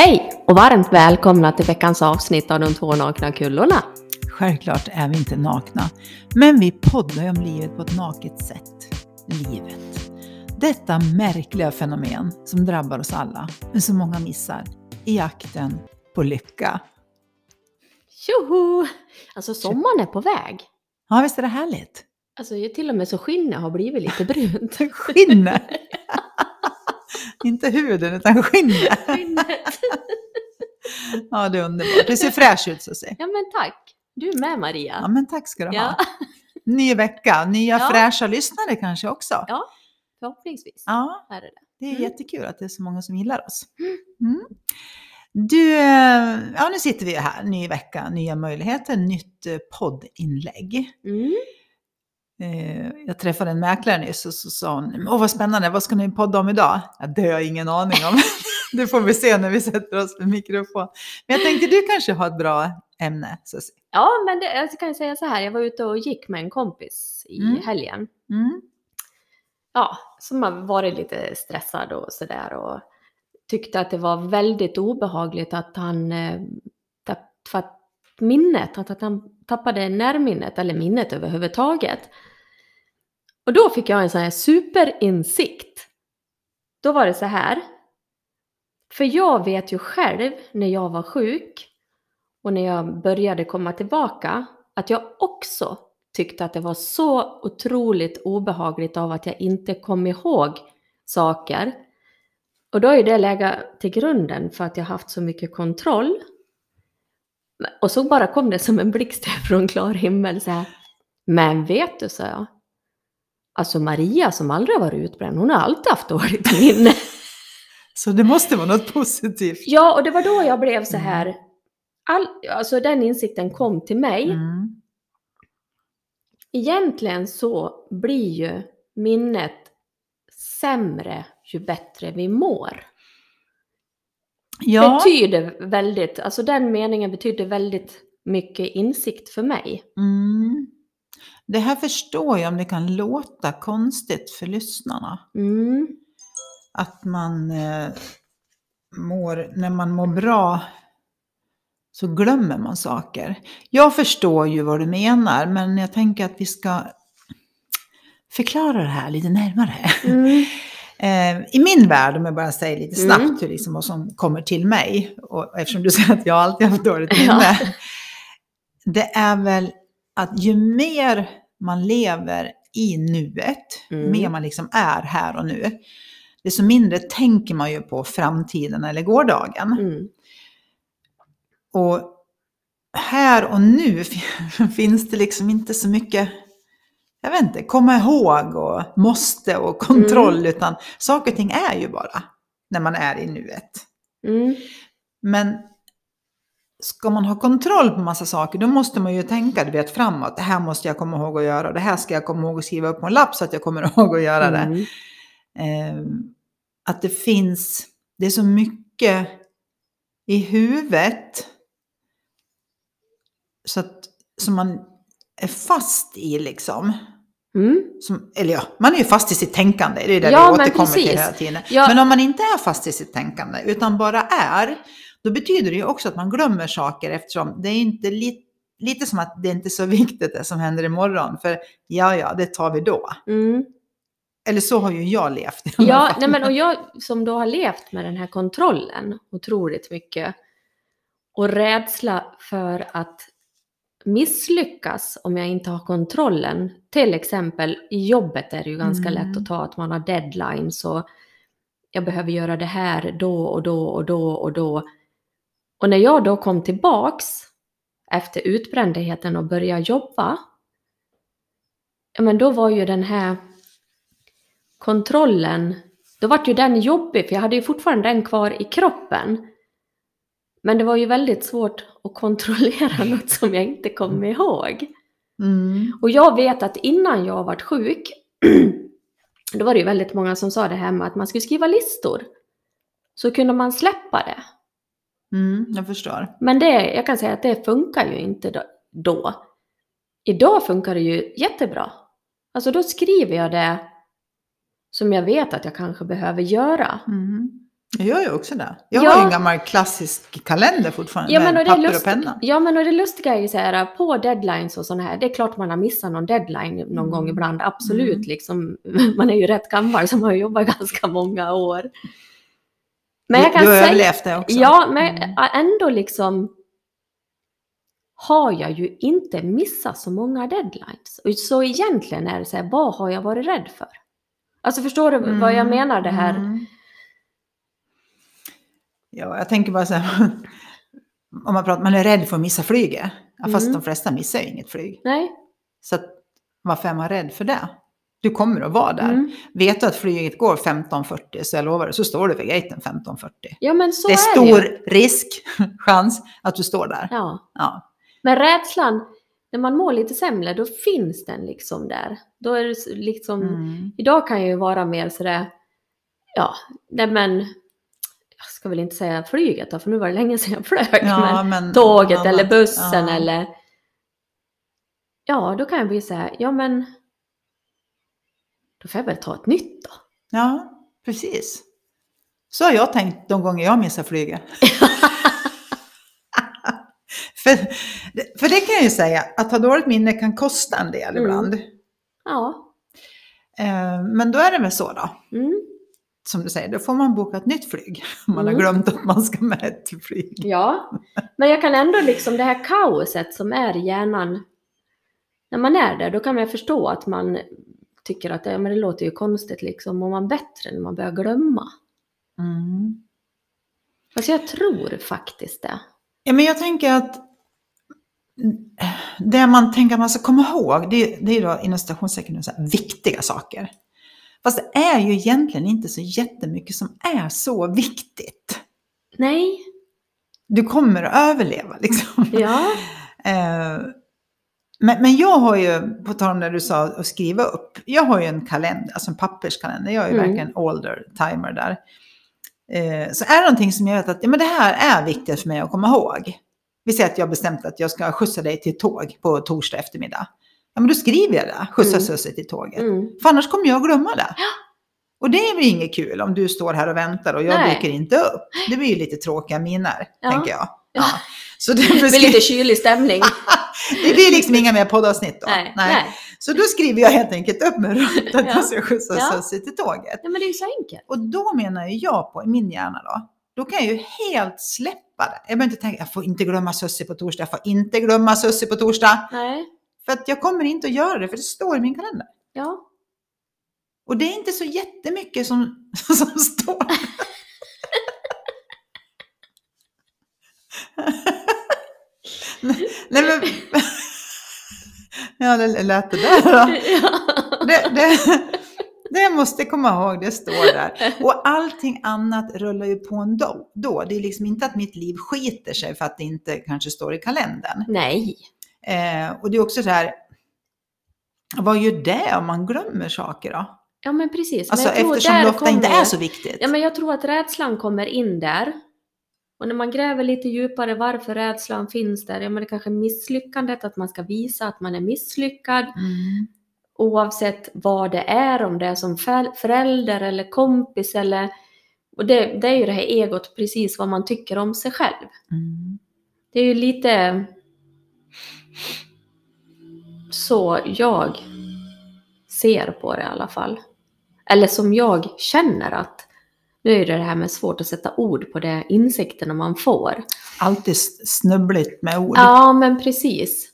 Hej och varmt välkomna till veckans avsnitt av De två nakna kullorna. Självklart är vi inte nakna, men vi poddar ju om livet på ett naket sätt. Livet. Detta märkliga fenomen som drabbar oss alla, men som många missar, i jakten på lycka. Tjoho! Alltså sommaren är på väg. Ja, visst är det härligt? Alltså till och med så skinnet har blivit lite brunt. Skinnet! Inte huden, utan skinnet. Skinnet. Ja, det är underbart. Det ser fräscht ut, säga. Ja men tack. Du är med Maria. Ja, men tack ska du ha. Ja, Ny vecka, nya Ja. fräscha lyssnare kanske också. Ja. förhoppningsvis Ja, är det det. det är Mm. jättekul att det är så många som gillar oss. Mm. Du, eh, ja nu sitter vi här, ny vecka, nya möjligheter, nytt eh, poddinlägg. Mm. Eh, Jag träffade en mäklare nyss och så sa hon, åh vad spännande, vad ska ni podda om idag? Ja, det har jag ingen aning om. det får vi se när vi sätter oss med mikrofon. Men jag tänkte du kanske har ett bra ämne. Susie. Ja men det, jag kan säga så här, jag var ute och gick med en kompis i Mm. helgen. Mm. ja, som har varit lite stressad och sådär och tyckte att det var väldigt obehagligt att han eh, tappade minnet, att han tappade närminnet eller minnet överhuvudtaget. Och då fick jag en sån här superinsikt. Då var det så här. För jag vet ju själv när jag var sjuk och när jag började komma tillbaka att jag också tyckte att det var så otroligt obehagligt av att jag inte kom ihåg saker. Och då är det legat till grunden för att jag haft så mycket kontroll. Och så bara kom det som en blixt från klar himmel så här. Men vet du, sa jag. Alltså Maria som aldrig har varit utbränd, hon har alltid haft dåligt minne. Så det måste vara något positivt. ja, och det var då jag blev så här. All, alltså den insikten kom till mig. Mm. Egentligen så blir ju minnet sämre ju bättre vi mår. Ja, Betyder väldigt, alltså den meningen betyder väldigt mycket insikt för mig. mm. Det här förstår jag om det kan låta konstigt för lyssnarna. Mm. att man eh, mår, när man mår bra så glömmer man saker. Jag förstår ju vad du menar, men jag tänker att vi ska förklara det här lite närmare. Mm. Eh, I min värld, om jag bara säger lite snabbt Mm. hur liksom vad som kommer till mig, och eftersom du säger att jag alltid har haft dåligt minne, Ja. det är väl att ju mer man lever i nuet, Mm. mer man liksom är här och nu, desto mindre tänker man ju på framtiden eller gårdagen. Mm. Och här och nu finns det liksom inte så mycket, jag vet inte, komma ihåg och måste och kontroll, utan saker och ting är ju bara när man är i nuet. Mm. Men ska man ha kontroll på massa saker, då måste man ju tänka, du vet, framåt. Det här måste jag komma ihåg att göra, det här ska jag komma ihåg att skriva upp på en lapp så att jag kommer ihåg att göra det. Mm. Eh, att det finns, det är så mycket i huvudet så att, som man är fast i liksom. Mm. Som, eller ja, man är ju fast i sitt tänkande, det är det Ja, vi återkommer till hela tiden. Ja. Men om man inte är fast i sitt tänkande, utan bara är, då betyder det ju också att man glömmer saker eftersom det är inte li, lite som att det inte är så viktigt det som händer imorgon, för ja, ja, det tar vi då. Mm. Eller så har ju jag levt. Ja, nej men och jag som då har levt med den här kontrollen otroligt mycket och rädsla för att misslyckas om jag inte har kontrollen. Till exempel i jobbet är det ju ganska Mm. lätt att ta att man har deadlines och jag behöver göra det här då och då och då och då. Och när jag då kom tillbaks efter utbrändheten och började jobba, ja men då var ju den här kontrollen, då var ju den jobbig för jag hade ju fortfarande den kvar i kroppen. Men det var ju väldigt svårt att kontrollera något som jag inte kom ihåg. Mm. Och jag vet att innan jag varit sjuk, då var det ju väldigt många som sa det här med att man skulle skriva listor. Så kunde man släppa det. Mm, jag förstår. Men det, jag kan säga att det funkar ju inte då-. Idag funkar det ju jättebra. Alltså då skriver jag det som jag vet att jag kanske behöver göra. Mm. Jag gör ju också det. Jag Ja. har ju en gammal klassisk kalender fortfarande Ja men, med och papper och lust... penna. ja men och det lustiga är ju så här, på deadlines och sådana här, det är klart man har missat någon deadline någon Mm. gång ibland, absolut Mm. liksom. Man är ju rätt gammal så man har jobbat ganska många år. Men jag kan du har säga, överlevt det också. ja men Mm. ändå liksom har jag ju inte missat så många deadlines. Och Så egentligen är det så här, vad har jag varit rädd för? Alltså förstår du vad jag Mm, menar det här? mm. Ja, jag tänker bara så här. Om man pratar, man är rädd för att missa flyget. Fast Mm. de flesta missar ju inget flyg. Nej? Så att, varför är man rädd för det? Du kommer att vara där. Mm. Vet du att flyget går 15.40 så jag lovar dig, så står du vid gaten 15.40. Ja men så det är är stor det risk, chans, att du står där. Ja. Ja. Men rädslan, när man mår lite sämre, då finns den liksom där. Då är det liksom, Mm. idag kan jag ju vara mer sådär, ja, nej men, jag ska väl inte säga flyget då, för nu var det länge sedan jag flög, Ja, men men tåget annat. eller bussen Ja. eller, ja, då kan jag bli såhär, ja men, då får jag väl ta ett nytt då. Ja, precis. Så har jag tänkt de gånger jag missar flyget. för, för det kan jag ju säga, att ha dåligt minne kan kosta en del Mm. ibland. Ja. Eh, Men då är det väl så då, Mm. som du säger, då får man boka ett nytt flyg. Om man Mm. har glömt att man ska med ett flyg. Ja, men jag kan ändå liksom det här kaoset som är i hjärnan, när man är där, då kan man förstå att man tycker att ja, men det låter ju konstigt liksom, mår man bättre när man börjar glömma? Mm. Alltså jag tror faktiskt det. Ja, men jag tänker att det man tänker att man ska komma ihåg, det, det är då inom citationstecken viktiga saker. Fast det är ju egentligen inte så jättemycket som är så viktigt. Nej, Du kommer att överleva liksom. ja, Eh, men, men jag har ju, på tal om det du sa att skriva upp, jag har ju en kalender, alltså en papperskalender. Jag är ju Mm. verkligen older timer där. Eh, så är det någonting som jag vet att ja, men det här är viktigt för mig att komma ihåg. Vi säger att jag bestämt att jag ska skjutsa dig till tåg på torsdag eftermiddag. Ja, men då skriver jag det, skjutsa Mm. Till tåget. mm. För annars kommer jag glömma det. Och det är väl inget kul om du står här och väntar och jag Nej. dyker inte upp. Det blir ju lite tråkiga miner, Ja. tänker jag. Ja. Så Det blir skri- lite kylig stämning. det blir liksom inga mer poddavsnitt då. Nej, nej. Så då skriver jag helt enkelt upp mig runt att Ja. jag ska skjutsa Ja. Sussie till tåget. Ja, men det är ju så enkelt. Och då menar jag på, i min hjärna då, då kan jag ju helt släppa det. Jag behöver inte tänka, jag får inte glömma Sussie på torsdag, jag får inte glömma Sussie på torsdag. Nej, För att jag kommer inte att göra det, för det står i min kalender. ja. Och det är inte så jättemycket som, som står. Nej men... Ja, det lät det där då. Det, det, det måste jag komma ihåg, det står där. Och allting annat rullar ju på ändå. Då. Det är liksom inte att mitt liv skiter sig för att det inte kanske står i kalendern. Nej. Eh, och det är också så här, vad gör det om man glömmer saker då? Ja, men precis. Men Alltså jag tror eftersom det ofta inte kommer- är så viktigt. Ja, men jag tror att rädslan kommer in där. Och när man gräver lite djupare varför rädslan finns där, ja men det kanske är misslyckandet, att man ska visa att man är misslyckad. Mm. Oavsett vad det är, om det är som för- förälder eller kompis eller... Och det, det är ju det här egot, precis vad man tycker om sig själv. Mm. Det är ju lite så jag ser på det i alla fall. Eller som jag känner att, nu är det det här med svårt att sätta ord på det, insikterna man får. Alltid snubbligt med ord. Ja, men precis.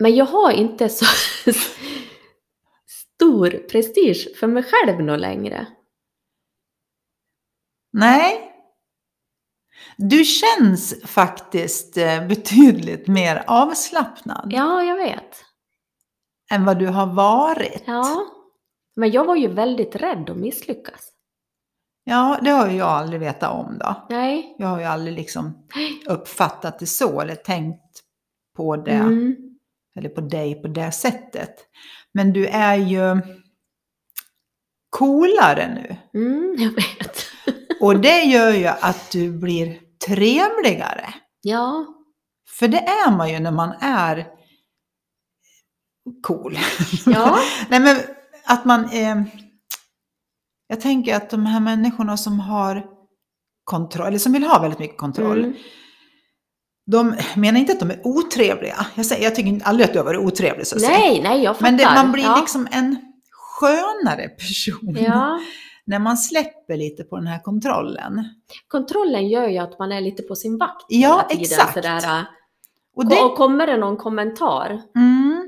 Men jag har inte så stor prestige för mig själv nog längre. Nej. Du känns faktiskt eh, betydligt mer avslappnad Ja, jag vet. än vad du har varit. Ja. Men jag var ju väldigt rädd att misslyckas. Ja, det har ju jag aldrig vetat om då. Nej. Jag har ju aldrig liksom uppfattat det så eller tänkt på det, Mm. eller på dig på det sättet. Men du är ju coolare nu. Mm, jag vet. Och det gör ju att du blir trevligare. Ja. För det är man ju när man är cool. Ja. Nej men att man... Eh, Jag tänker att de här människorna som har kontroll, eller som vill ha väldigt mycket kontroll, Mm. de menar inte att de är otrevliga. Jag, säger, jag tycker aldrig att du har varit otrevlig så att säga. Nej, nej, jag fattar. Men det, man blir ja. liksom en skönare person Ja, när man släpper lite på den här kontrollen. kontrollen gör ju att man är lite på sin vakt Ja, hela tiden. exakt. Sådär, Och och, det, och kommer det någon kommentar, mm,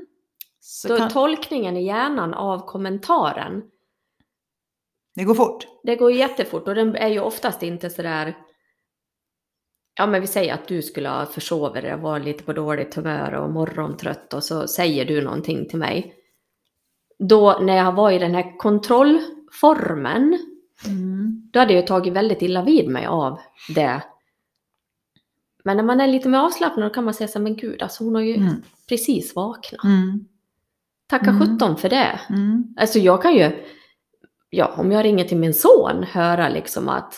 så kan, tolkningen i hjärnan av kommentaren, det går fort. det går jättefort och den är ju oftast inte sådär Ja men vi säger att du skulle ha försovit dig och var lite på dåligt humör och morgontrött och så säger du någonting till mig. Då när jag var i den här kontrollformen, Mm. då hade jag tagit väldigt illa vid mig av det. Men när man är lite mer avslappnad då kan man säga så men gud alltså hon har ju Mm. precis vaknat. Mm. Tacka Mm. sjutton för det. Mm. Alltså jag kan ju, ja om jag ringer till min son, höra liksom att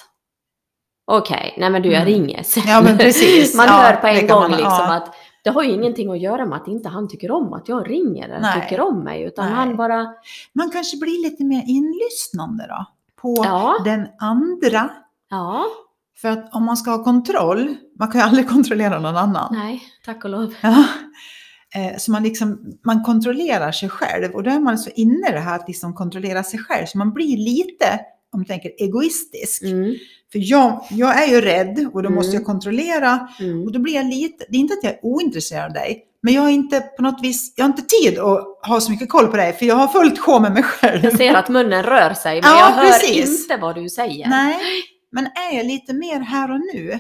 okej, nej men du jag Mm. ringer sen. Ja, men precis. man Ja, hör på en gång man- liksom ja. att det har ju ingenting att göra med att inte han tycker om att jag ringer eller Nej. tycker om mig, utan Nej. han bara, Man kanske blir lite mer inlyssnande då, på ja, den andra. ja, För att om man ska ha kontroll, man kan ju aldrig kontrollera någon annan. nej, tack och lov. Ja. Eh, Så man, liksom, man kontrollerar sig själv och då är man så inne i det här att liksom kontrollera sig själv. Så man blir lite, om du tänker egoistisk. Mm, För jag, jag är ju rädd och då Mm. måste jag kontrollera. mm. Och då blir jag lite, det är inte att jag är ointresserad av dig, men jag har inte på något vis, jag har inte tid att ha så mycket koll på dig för jag har fullt sjå med mig själv. Jag ser att munnen rör sig, men Ja, jag hör precis. inte vad du säger. Nej, men är jag lite mer här och nu,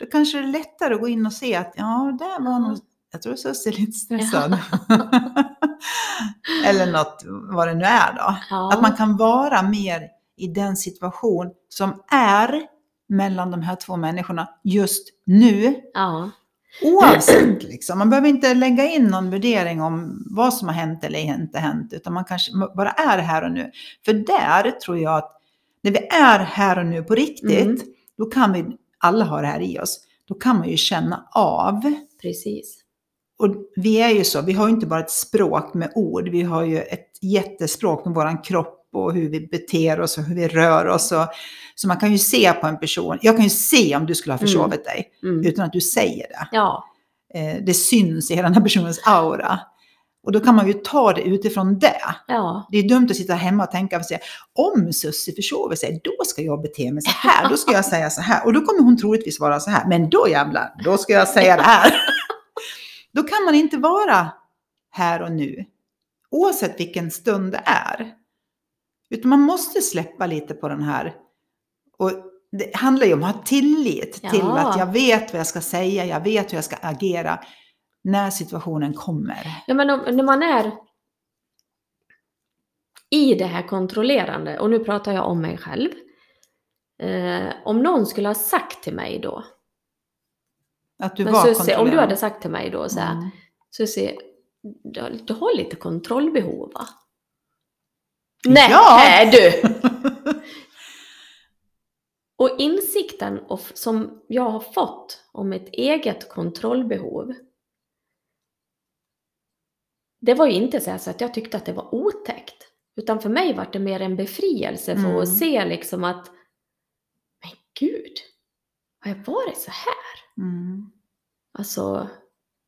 då kanske det är lättare att gå in och se att ja, där var nog, jag tror Sussie är lite stressad. Eller något, vad det nu är då. Ja. Att man kan vara mer i den situation som är mellan de här två människorna just nu. ja. Oavsett, liksom. man behöver inte lägga in någon värdering om vad som har hänt eller inte hänt, utan man kanske bara är här och nu. För där tror jag att när vi är här och nu på riktigt, Mm. då kan vi, alla har det här i oss, då kan man ju känna av. Precis. Och vi är ju så, vi har ju inte bara ett språk med ord, vi har ju ett jättespråk med våran kropp och hur vi beter oss och hur vi rör oss. Och, så man kan ju se på en person, jag kan ju se om du skulle ha försovit dig, Mm. utan att du säger det. Ja, Eh, det syns i hela den här personens aura. Och då kan man ju ta det utifrån det. ja, Det är dumt att sitta hemma och tänka och säga, om Sussie försover sig, då ska jag bete mig så här, då ska jag säga så här. Och då kommer hon troligtvis vara så här, men då jävlar, då ska jag säga det här. då kan man inte vara här och nu, oavsett vilken stund det är. Utan man måste släppa lite på den här. Och det handlar ju om att ha tillit till Ja. att jag vet vad jag ska säga, jag vet hur jag ska agera när situationen kommer. Ja, men om, när man är i det här kontrollerande, och nu pratar jag om mig själv. Eh, om någon skulle ha sagt till mig då, Att du men var Susie, om du hade sagt till mig då så här, Mm. Susie, du, har- du har lite kontrollbehov va? Nej, Ja. du! Och insikten of, som jag har fått om ett eget kontrollbehov, det var ju inte så, här så att jag tyckte att det var otäckt. Utan för mig var det mer en befrielse för Mm. att se liksom att, men gud, har jag varit så här? Mm. Alltså,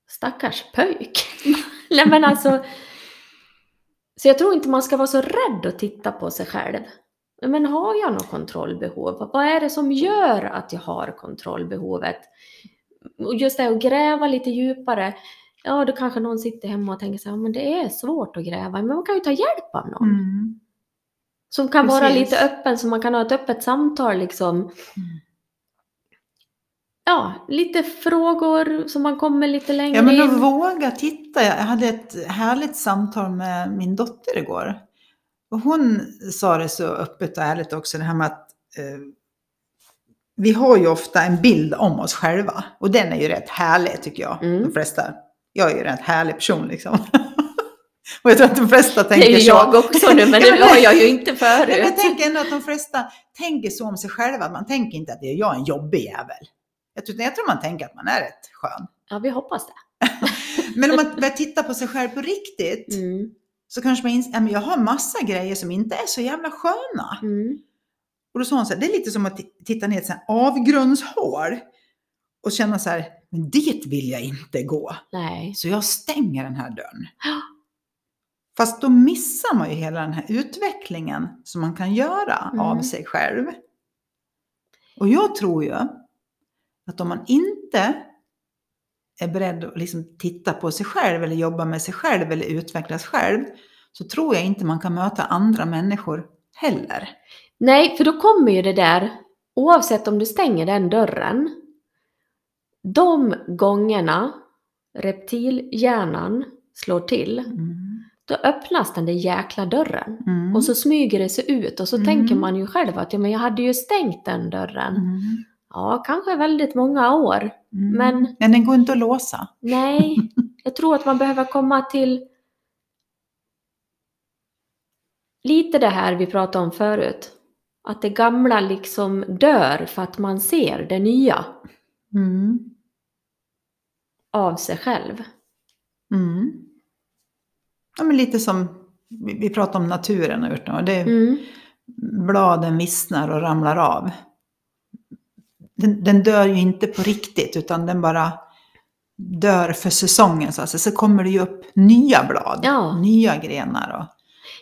stackars pöjk. Nej men alltså, så jag tror inte man ska vara så rädd att titta på sig själv. Men har jag något kontrollbehov? Vad är det som gör att jag har kontrollbehovet? Och just det att gräva lite djupare. Ja, då kanske någon sitter hemma och tänker så här, men det är svårt att gräva. Men man kan ju ta hjälp av någon. Mm. Som kan vara Precis. lite öppen, så man kan ha ett öppet samtal liksom. Ja, lite frågor så man kommer lite längre Ja, men att in. våga titta. Jag hade ett härligt samtal med min dotter igår. Och hon sa det så öppet och ärligt också, det här med att eh, vi har ju ofta en bild om oss själva. Och den är ju rätt härlig tycker jag. Mm. De flesta. Jag är ju en rätt härlig person liksom. och jag tror att de flesta Det tänker är ju så. jag också nu, men det var jag ju inte Men förut. jag tänker ändå att de flesta tänker så om sig själva. Man tänker inte att det är jag en jobbig jävel. Jag tror, jag tror man tänker att man är rätt skön. Ja, vi hoppas det. Men om man börjar titta på sig själv på riktigt. Mm. så kanske man inser, men jag har massa grejer som inte är så jävla sköna. Mm. Och då sa hon så här, det är lite som att titta ner i ett avgrundshål och känna så här, men dit vill jag inte gå. Nej. Så jag stänger den här dörren. Fast då missar man ju hela den här utvecklingen som man kan göra Mm. av sig själv. Och jag tror ju att om man inte är beredd att liksom titta på sig själv eller jobba med sig själv eller utvecklas själv så tror jag inte man kan möta andra människor heller. Nej, för då kommer ju det där, oavsett om du stänger den dörren, de gångerna reptilhjärnan slår till, Mm. då öppnas den där jäkla dörren. Mm. Och så smyger det sig ut och så Mm. tänker man ju själv att ja, men jag hade ju stängt den dörren. Ja, kanske väldigt många år. Mm. Men- Men den går inte att låsa. Nej, jag tror att man behöver komma till lite det här vi pratade om förut. Att det gamla liksom dör för att man ser det nya Mm. av sig själv. Mm. Ja, men lite som vi pratade om naturen och Det, Mm. Bladen vissnar och ramlar av. Den, den dör ju inte på riktigt utan den bara dör för säsongen. Så, alltså, så kommer det ju upp nya blad, Ja. nya grenar. Och,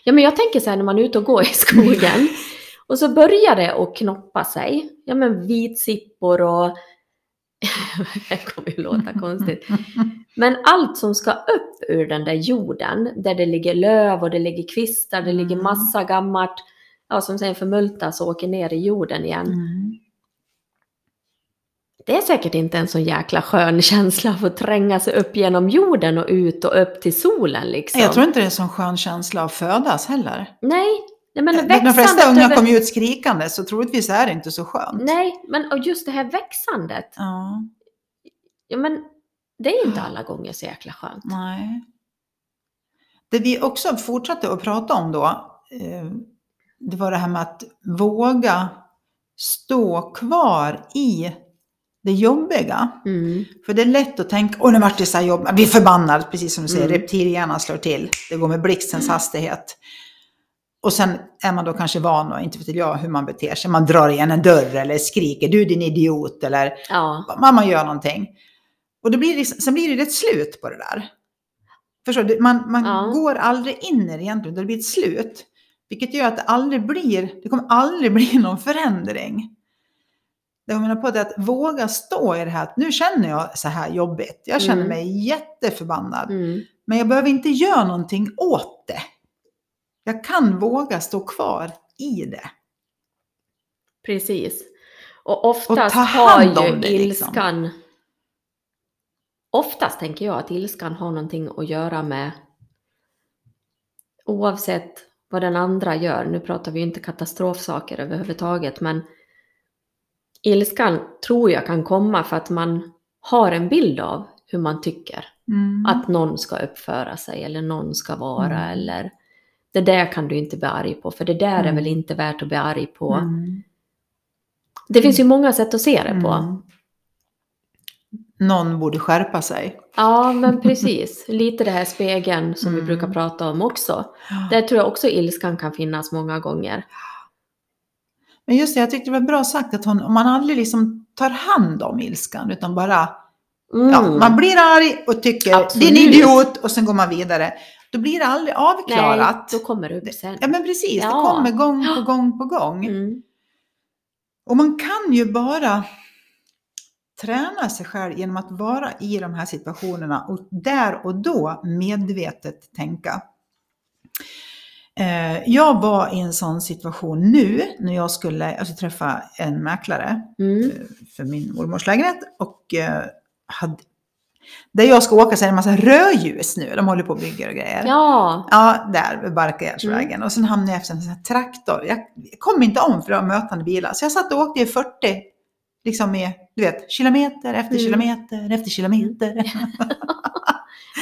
Ja, men jag tänker så här när man är ute och går i skogen och så börjar det att knoppa sig. Ja, men vitsippor och... det kommer ju låta konstigt. Men allt som ska upp ur den där jorden, där det ligger löv och det ligger kvistar, det ligger Mm. massa gammalt, ja, som sen förmultas och åker ner i jorden igen. mm. Det är säkert inte en så jäkla skön känsla att få tränga sig upp genom jorden och ut och upp till solen liksom. Jag tror inte det är en sån skön känsla att födas heller. Nej, nej men De flesta unga över- kommer ju ut skrikande så troligtvis är det inte så skönt. Nej, men och just det här växandet. Ja, Ja, men det är inte alla gånger så jäkla skönt. nej. Det vi också fortsatte att prata om då, eh, det var det här med att våga stå kvar i det jobbiga. Mm. För det är lätt att tänka, åh nu vart det så här jobbigt, vi är förbannade, precis som du säger, Mm. reptilhjärnan slår till, det går med blixtens hastighet. Och sen är man då kanske van, och inte vet jag hur man beter sig, man drar igen en dörr eller skriker, du din idiot, eller Ja, man, gör någonting. Och det blir, liksom- sen blir det ett slut på det där. Förstår du? Man, man Ja. går aldrig in i det egentligen, det blir ett slut. Vilket gör att det aldrig blir, det kommer aldrig bli någon förändring. Det jag menar på det är att våga stå i det här, att nu känner jag så här jobbigt. Jag känner Mm. mig jätteförbannad. mm. Men jag behöver inte göra någonting åt det. Jag kan våga stå kvar i det. precis. Och oftast ta har ju det, liksom. ilskan... Oftast tänker jag att ilskan har någonting att göra med oavsett vad den andra gör. Nu pratar vi ju inte katastrofsaker överhuvudtaget, men ilskan tror jag kan komma för att man har en bild av hur man tycker Mm. att någon ska uppföra sig eller någon ska vara Mm. eller det där kan du inte bli arg på för det där är Mm. väl inte värt att bli arg på. Mm. Det finns ju många sätt att se det på. Mm. Någon borde skärpa sig. Ja, men precis. Lite det här spegeln som vi Mm. brukar prata om också. Där tror jag också ilskan kan finnas många gånger. Men just det, jag tyckte det var bra sagt att hon, om man aldrig liksom tar hand om ilskan utan bara, Mm. ja, man blir arg och tycker Absolut. din idiot och sen går man vidare. Då blir det aldrig avklarat. Nej, då kommer det upp sen. Ja men precis, det Ja. kommer gång på gång på gång. Mm. Och man kan ju bara träna sig själv genom att vara i de här situationerna och där och då medvetet tänka. Eh, Jag var i en sån situation nu när jag skulle alltså, träffa en mäklare Mm. för min mormors lägenhet och eh, hade, där jag ska åka så är det en massa rödljus nu, de håller på och bygger och grejer. Ja, Ja, där vid Barkagärdsvägen. Och sen hamnade jag efter en sån här traktor. Jag kom inte om för det var mötande bilar. Så jag satt och åkte i 40, liksom med, du vet, kilometer efter Mm. kilometer efter kilometer.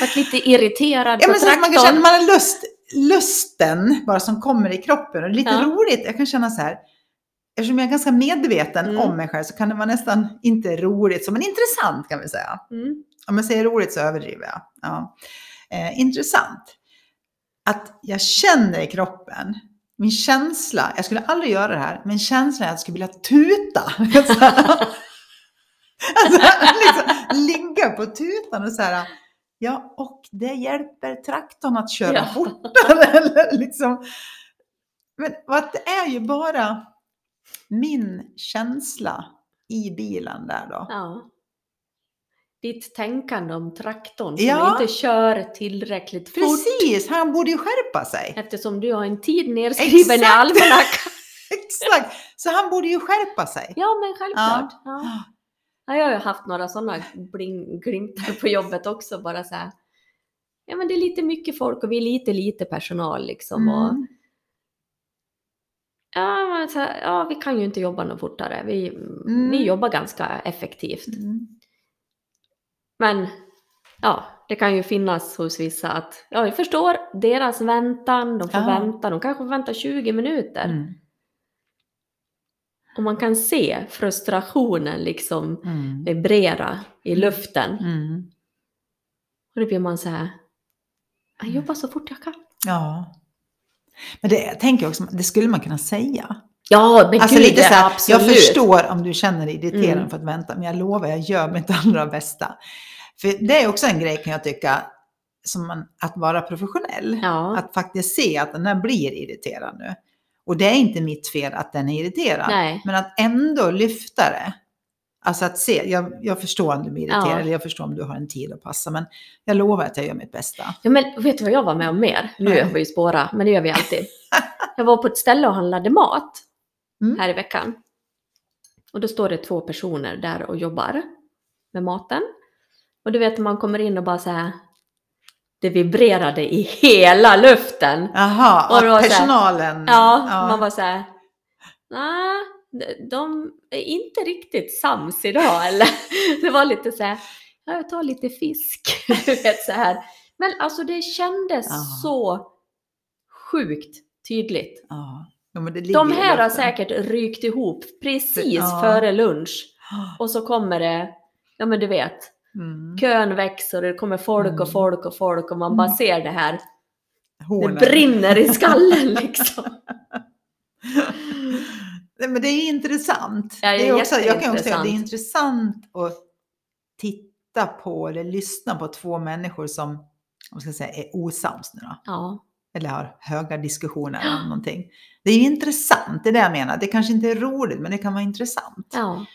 varit lite irriterad Ja, på men att man kan känna, traktorn. man har lust, lusten bara som kommer i kroppen. Och det är lite Ja. roligt, jag kan känna så här, eftersom jag är ganska medveten Mm. om mig själv så kan det vara nästan inte roligt, men intressant kan vi säga. Mm. Om jag säger roligt så överdriver jag. Ja. Eh, intressant. att jag känner i kroppen, min känsla, jag skulle aldrig göra det här, men känslan är att jag skulle vilja tuta. alltså, liksom, ligga på tutan och så här, ja, och det hjälper traktorn att köra Ja. fortare. Eller liksom. Men det är ju bara min känsla i bilen där då. Ja. Ditt tänkande om traktorn som Ja. inte kör tillräckligt fort. Precis, han borde ju skärpa sig. Eftersom du har en tid nedskriven i Exakt. almanackan. Exakt, så han borde ju skärpa sig. Ja, men självklart. Ja. Ja, jag har ju haft några sådana glimtar på jobbet också. Bara så här. Ja, men det är lite mycket folk och vi är lite, lite personal liksom. Och, Mm. ja, men så här, ja, vi kan ju inte jobba något fortare. Vi, Mm. vi jobbar ganska effektivt. Mm. Men ja, det kan ju finnas hos vissa att, ja, jag förstår deras väntan, de får Ja. vänta, de kanske får vänta 20 minuter. Mm. Och man kan se frustrationen liksom Mm. vibrera i luften. Mm. Och då blir man så här, jag jobbar så fort jag kan. Ja. Men det jag tänker jag också, det skulle man kunna säga. Ja, men Alltså gud, lite så här, absolut. jag förstår om du känner dig irriterad Mm. för att vänta, men jag lovar, jag gör mitt allra bästa. För det är också en grej kan jag tycka, som man, att vara professionell. Ja, Att faktiskt se att den här blir irriterad nu. Och det är inte mitt fel att den är irriterad. nej. Men att ändå lyfta det. Alltså att se, jag, jag förstår om du blir irriterad, Ja. eller jag förstår om du har en tid att passa, men jag lovar att jag gör mitt bästa. Ja, men vet du vad jag var med om mer? Nu har vi ju spåra, men det gör vi alltid. Jag var på ett ställe och handlade mat Mm. här i veckan. Och då står det två personer där och jobbar med maten. Och du vet man kommer in och bara så här, det vibrerade i hela luften. Jaha, Och då så här- personalen... Ja, man var så här, nej, de- är inte riktigt sams idag. Eller det var lite så här, ja, jag tar lite fisk. Du vet så här. Men alltså det kändes Ja. så sjukt tydligt. Ja. Ja, De här har säkert rykt ihop precis Ja. före lunch. Och så kommer det, ja men du vet, Mm. kön växer och det kommer folk och Mm. folk och folk och man bara Mm. ser det här. Det Hornen. brinner i skallen liksom. Nej, Men det är intressant. Ja, det är det är också, jag kan också säga att det är intressant att titta på eller lyssna på två människor som om ska säga, är osams nu då. Ja, Eller har höga diskussioner om någonting. Det är intressant, det är det jag menar. Det kanske inte är roligt, men det kan vara intressant. ja.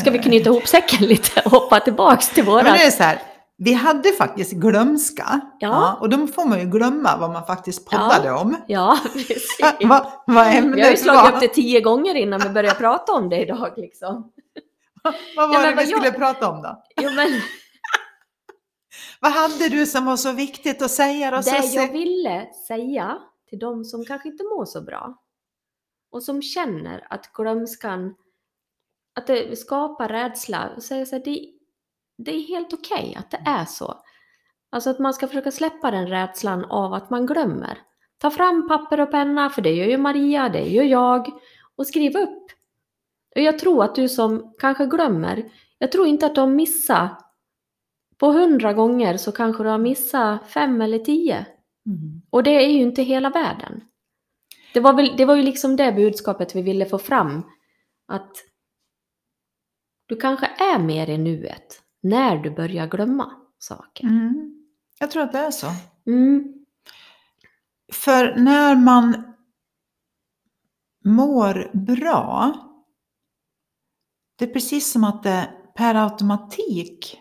Ska vi knyta ihop säcken lite och hoppa tillbaks till Ja, men våra... det är så här, vi hade faktiskt glömska. Ja. och då får man ju glömma vad man faktiskt poddade om. Ja, precis. vad, vad Vi har ju ämnet slagit upp var. det tio gånger innan vi började prata om det idag liksom. Vad var Ja, det vi skulle jag- prata om då? Jo, men Vad hade du som var så viktigt att säga då? det jag ville säga till de som kanske inte mår så bra och som känner att glömskan, att det skapar rädsla, och säga så här, det, det är helt okej att det är så. Alltså att man ska försöka släppa den rädslan av att man glömmer. Ta fram papper och penna, för det gör ju Maria, det gör jag, och skriv upp. Och jag tror att du som kanske glömmer, jag tror inte att du har missat på hundra gånger så kanske du har missat fem eller tio. Mm. Och det är ju inte hela världen. Det var, väl, det var ju liksom det budskapet vi ville få fram. Att du kanske är mer i nuet när du börjar glömma saker. Mm. Jag tror att det är så. Mm. För när man mår bra, det är precis som att det per automatik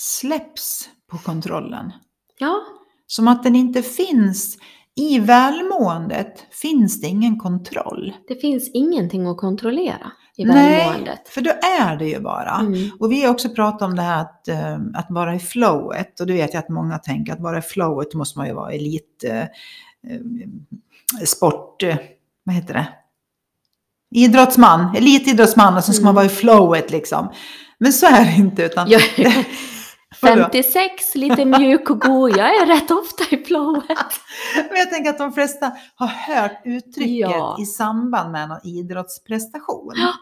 släpps på kontrollen. Ja, Som att den inte finns. I välmåendet finns det ingen kontroll. det finns ingenting att kontrollera i Nej, välmåendet. för då är det ju bara. Mm. Och vi har också pratat om det här att, eh, att vara i flowet. Och det vet jag att många tänker att vara i flowet måste man ju vara elit, eh, eh, sport, eh, vad heter det? Idrottsman, elitidrottsman och så ska Mm. man vara i flowet liksom. Men så är det inte utan... Jag, Vadå? 56, lite mjuk och god. Jag är rätt ofta i flowet. Men jag tänker att de flesta har hört uttrycket Ja. i samband med någon idrottsprestation. Ja.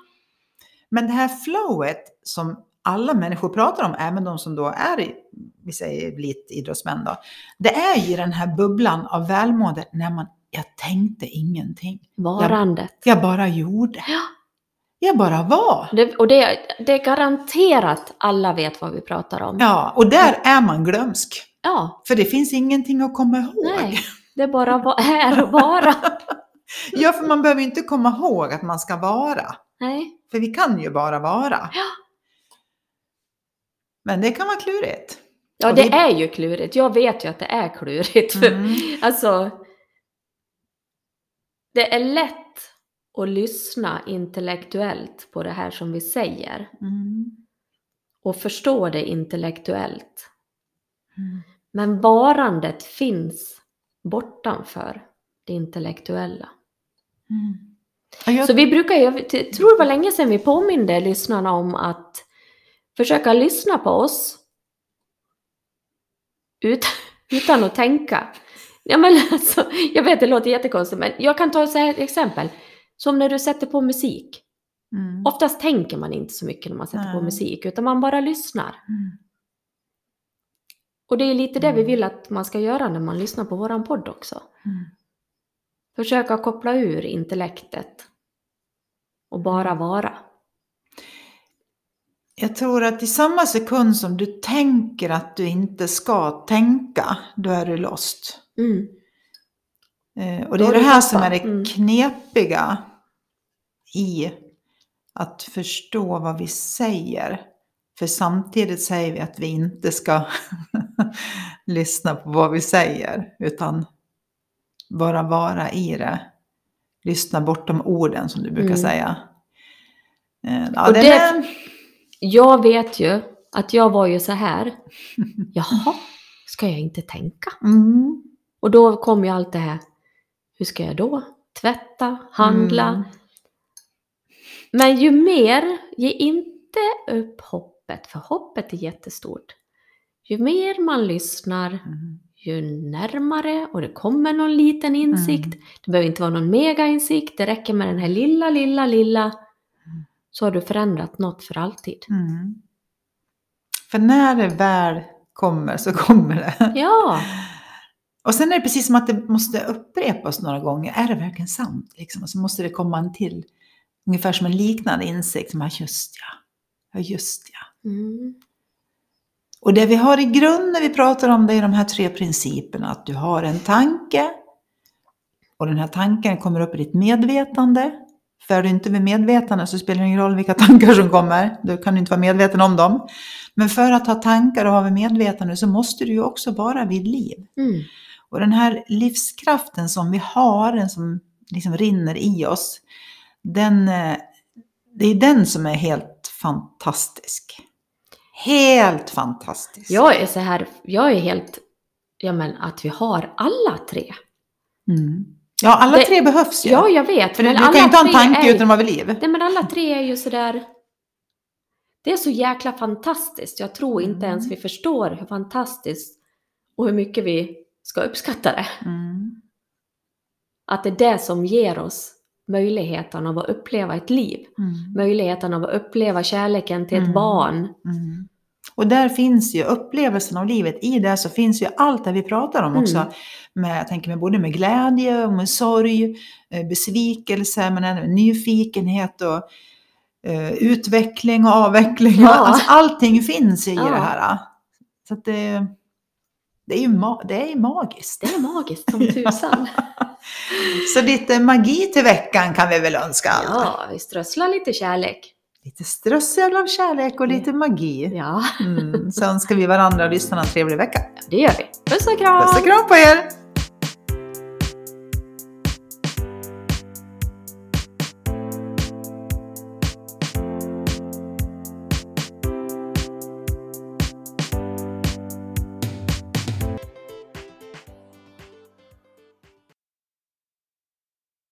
Men det här flowet som alla människor pratar om, även de som då är, vi säger elitidrottsmän då, det är ju den här bubblan av välmående när man, jag tänkte ingenting. Varandet. Jag bara gjorde. Ja. Jag bara var. Det, och det, det är garanterat alla vet vad vi pratar om. Ja, och där är man glömsk. Ja, För det finns ingenting att komma ihåg. nej. Det är bara är och vara. Ja, för man behöver inte komma ihåg att man ska vara. Nej. För vi kan ju bara vara. Ja. Men det kan vara klurigt. Ja, det vi- är ju klurigt. Jag vet ju att det är klurigt. Mm. Alltså, det är lätt att lyssna intellektuellt på det här som vi säger Mm. och förstå det intellektuellt. Mm. Men varandet finns bortanför det intellektuella. Mm. Ja, jag- Så vi brukar, jag tror det var länge sedan vi påminde lyssnarna om att försöka lyssna på oss ut, utan att tänka. Ja, men alltså, jag vet det låter jättekonstigt men jag kan ta ett så här exempel. Som när du sätter på musik. Mm. Oftast tänker man inte så mycket när man sätter på Nej. musik utan man bara lyssnar. Mm. Och det är lite det vi Mm. vill att man ska göra när man lyssnar på våran podd också. Mm. Försöka koppla ur intellektet och bara vara. Jag tror att i samma sekund som du tänker att du inte ska tänka, då är du lost. Mm. Eh, och det är det här som är det Mm. knepiga i att förstå vad vi säger. För samtidigt säger vi att vi inte ska lyssna på vad vi säger, utan bara vara i det. Lyssna bortom orden som du brukar Mm. säga. Eh, Ja, Och det- är... Jag vet ju att jag var ju så här. Jaha, ska jag inte tänka? Mm. Och då kom ju allt det här. Hur ska jag då? Tvätta, handla. Mm. Men ju mer, ge inte upp hoppet, för hoppet är jättestort. Ju mer man lyssnar, Mm. Ju närmare och det kommer någon liten insikt. Det behöver inte vara någon megainsikt, det räcker med den här lilla, lilla, lilla. Så har du förändrat något för alltid. Mm. För när det väl kommer så kommer det. Ja, Och sen är det precis som att det måste upprepas några gånger. Är det verkligen sant? Liksom? Och så måste det komma en till. Ungefär som en liknande insikt. Som, just ja. Ja, just ja. mm. Och det vi har i grund när vi pratar om det är de här tre principerna. Att du har en tanke. Och den här tanken kommer upp i ditt medvetande. För du inte vid medvetande så spelar det ingen roll vilka tankar som kommer. Du kan du inte vara medveten om dem. Men för att ha tankar och ha vid medvetande så måste du ju också vara vid liv. Mm. Och den här livskraften som vi har, den som liksom rinner i oss, den, eh, det är den som är helt fantastisk. Helt fantastisk. Jag är så här, jag är helt, ja men att vi har alla tre. Mm. Ja, alla Det- tre behövs ju. Ja, jag vet. För men du kan ju inte ha en tanke är- utan att vara vid liv. Nej men alla tre är ju sådär, det är så jäkla fantastiskt. Jag tror inte Mm. ens vi förstår hur fantastiskt och hur mycket vi ska uppskatta det. Mm. Att det är det som ger oss möjligheten av att uppleva ett liv. Mm. Möjligheten av att uppleva kärleken till ett Mm. barn. Mm. Och där finns ju upplevelsen av livet. I det så finns ju allt det vi pratar om också. Mm. Med, jag tänker med både med glädje och med sorg, eh, besvikelse, men även nyfikenhet och eh, utveckling och avveckling. Ja. Alltså, allting finns ju i Ja. det här. Så det, det, är ju det är magiskt. Det är magiskt som tusan. Så lite magi till veckan kan vi väl önska alla. ja, vi strösslar lite kärlek. Lite strössel av kärlek och lite magi. Ja, Mm. Så önskar vi varandra och lyssnarna en trevlig vecka. det gör vi. Puss och kram! Puss och kram på er!